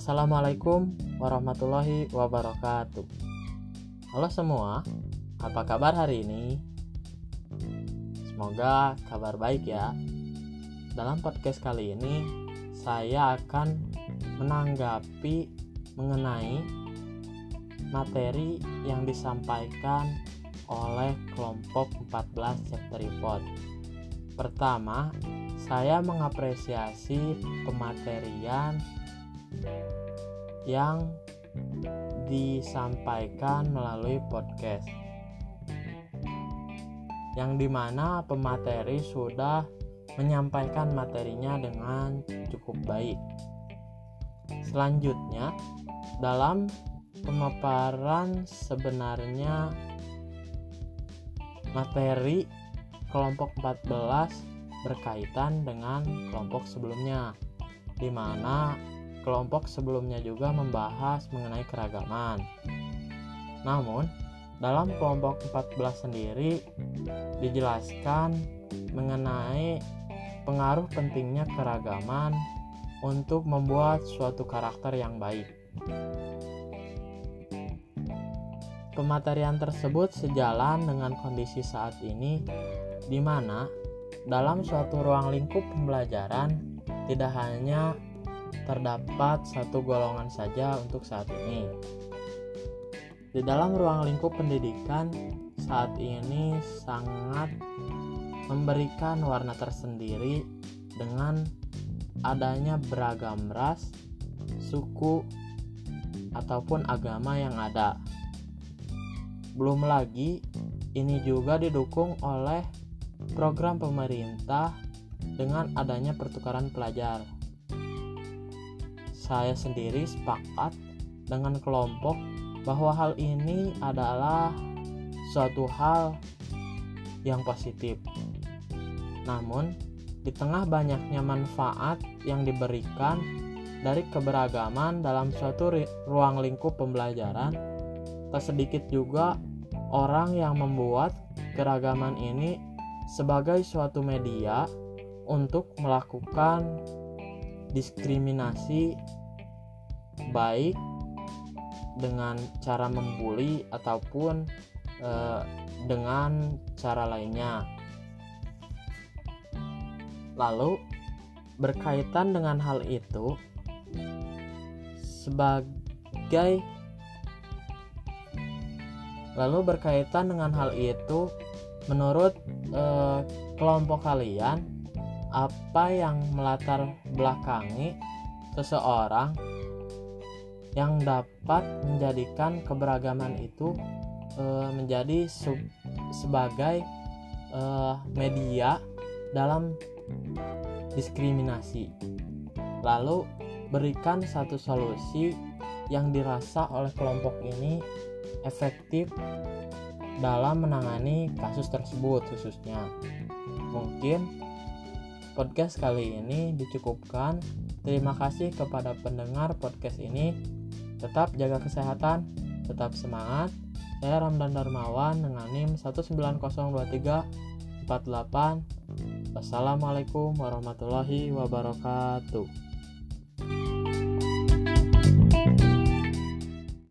Assalamualaikum warahmatullahi wabarakatuh. Halo semua, apa kabar hari ini? Semoga kabar baik ya. Dalam podcast kali ini, saya akan menanggapi mengenai materi yang disampaikan oleh kelompok 14 chapter report. Pertama, saya mengapresiasi pematerian yang disampaikan melalui podcast. Yang di mana pemateri sudah menyampaikan materinya dengan cukup baik. Selanjutnya dalam pemaparan sebenarnya materi kelompok 14 berkaitan dengan kelompok sebelumnya di mana kelompok sebelumnya juga membahas mengenai keragaman. Namun, dalam kelompok 14 sendiri dijelaskan mengenai pengaruh pentingnya keragaman untuk membuat suatu karakter yang baik. Pematerian tersebut sejalan dengan kondisi saat ini di mana dalam suatu ruang lingkup pembelajaran tidak hanya terdapat satu golongan saja untuk saat ini. Di dalam ruang lingkup pendidikan saat ini sangat memberikan warna tersendiri dengan adanya beragam ras, suku, ataupun agama yang ada. Belum lagi, ini juga didukung oleh program pemerintah dengan adanya pertukaran pelajar saya sendiri sepakat dengan kelompok bahwa hal ini adalah suatu hal yang positif. Namun, di tengah banyaknya manfaat yang diberikan dari keberagaman dalam suatu ruang lingkup pembelajaran, tak sedikit juga orang yang membuat keragaman ini sebagai suatu media untuk melakukan diskriminasi baik dengan cara membuli ataupun e, dengan cara lainnya. Lalu berkaitan dengan hal itu sebagai lalu berkaitan dengan hal itu menurut e, kelompok kalian apa yang melatar belakangi seseorang yang dapat menjadikan keberagaman itu e, menjadi sub, sebagai e, media dalam diskriminasi. Lalu berikan satu solusi yang dirasa oleh kelompok ini efektif dalam menangani kasus tersebut khususnya. Mungkin podcast kali ini dicukupkan. Terima kasih kepada pendengar podcast ini. Tetap jaga kesehatan, tetap semangat. Saya Ramdan Darmawan dengan NIM 1902348. Wassalamualaikum warahmatullahi wabarakatuh.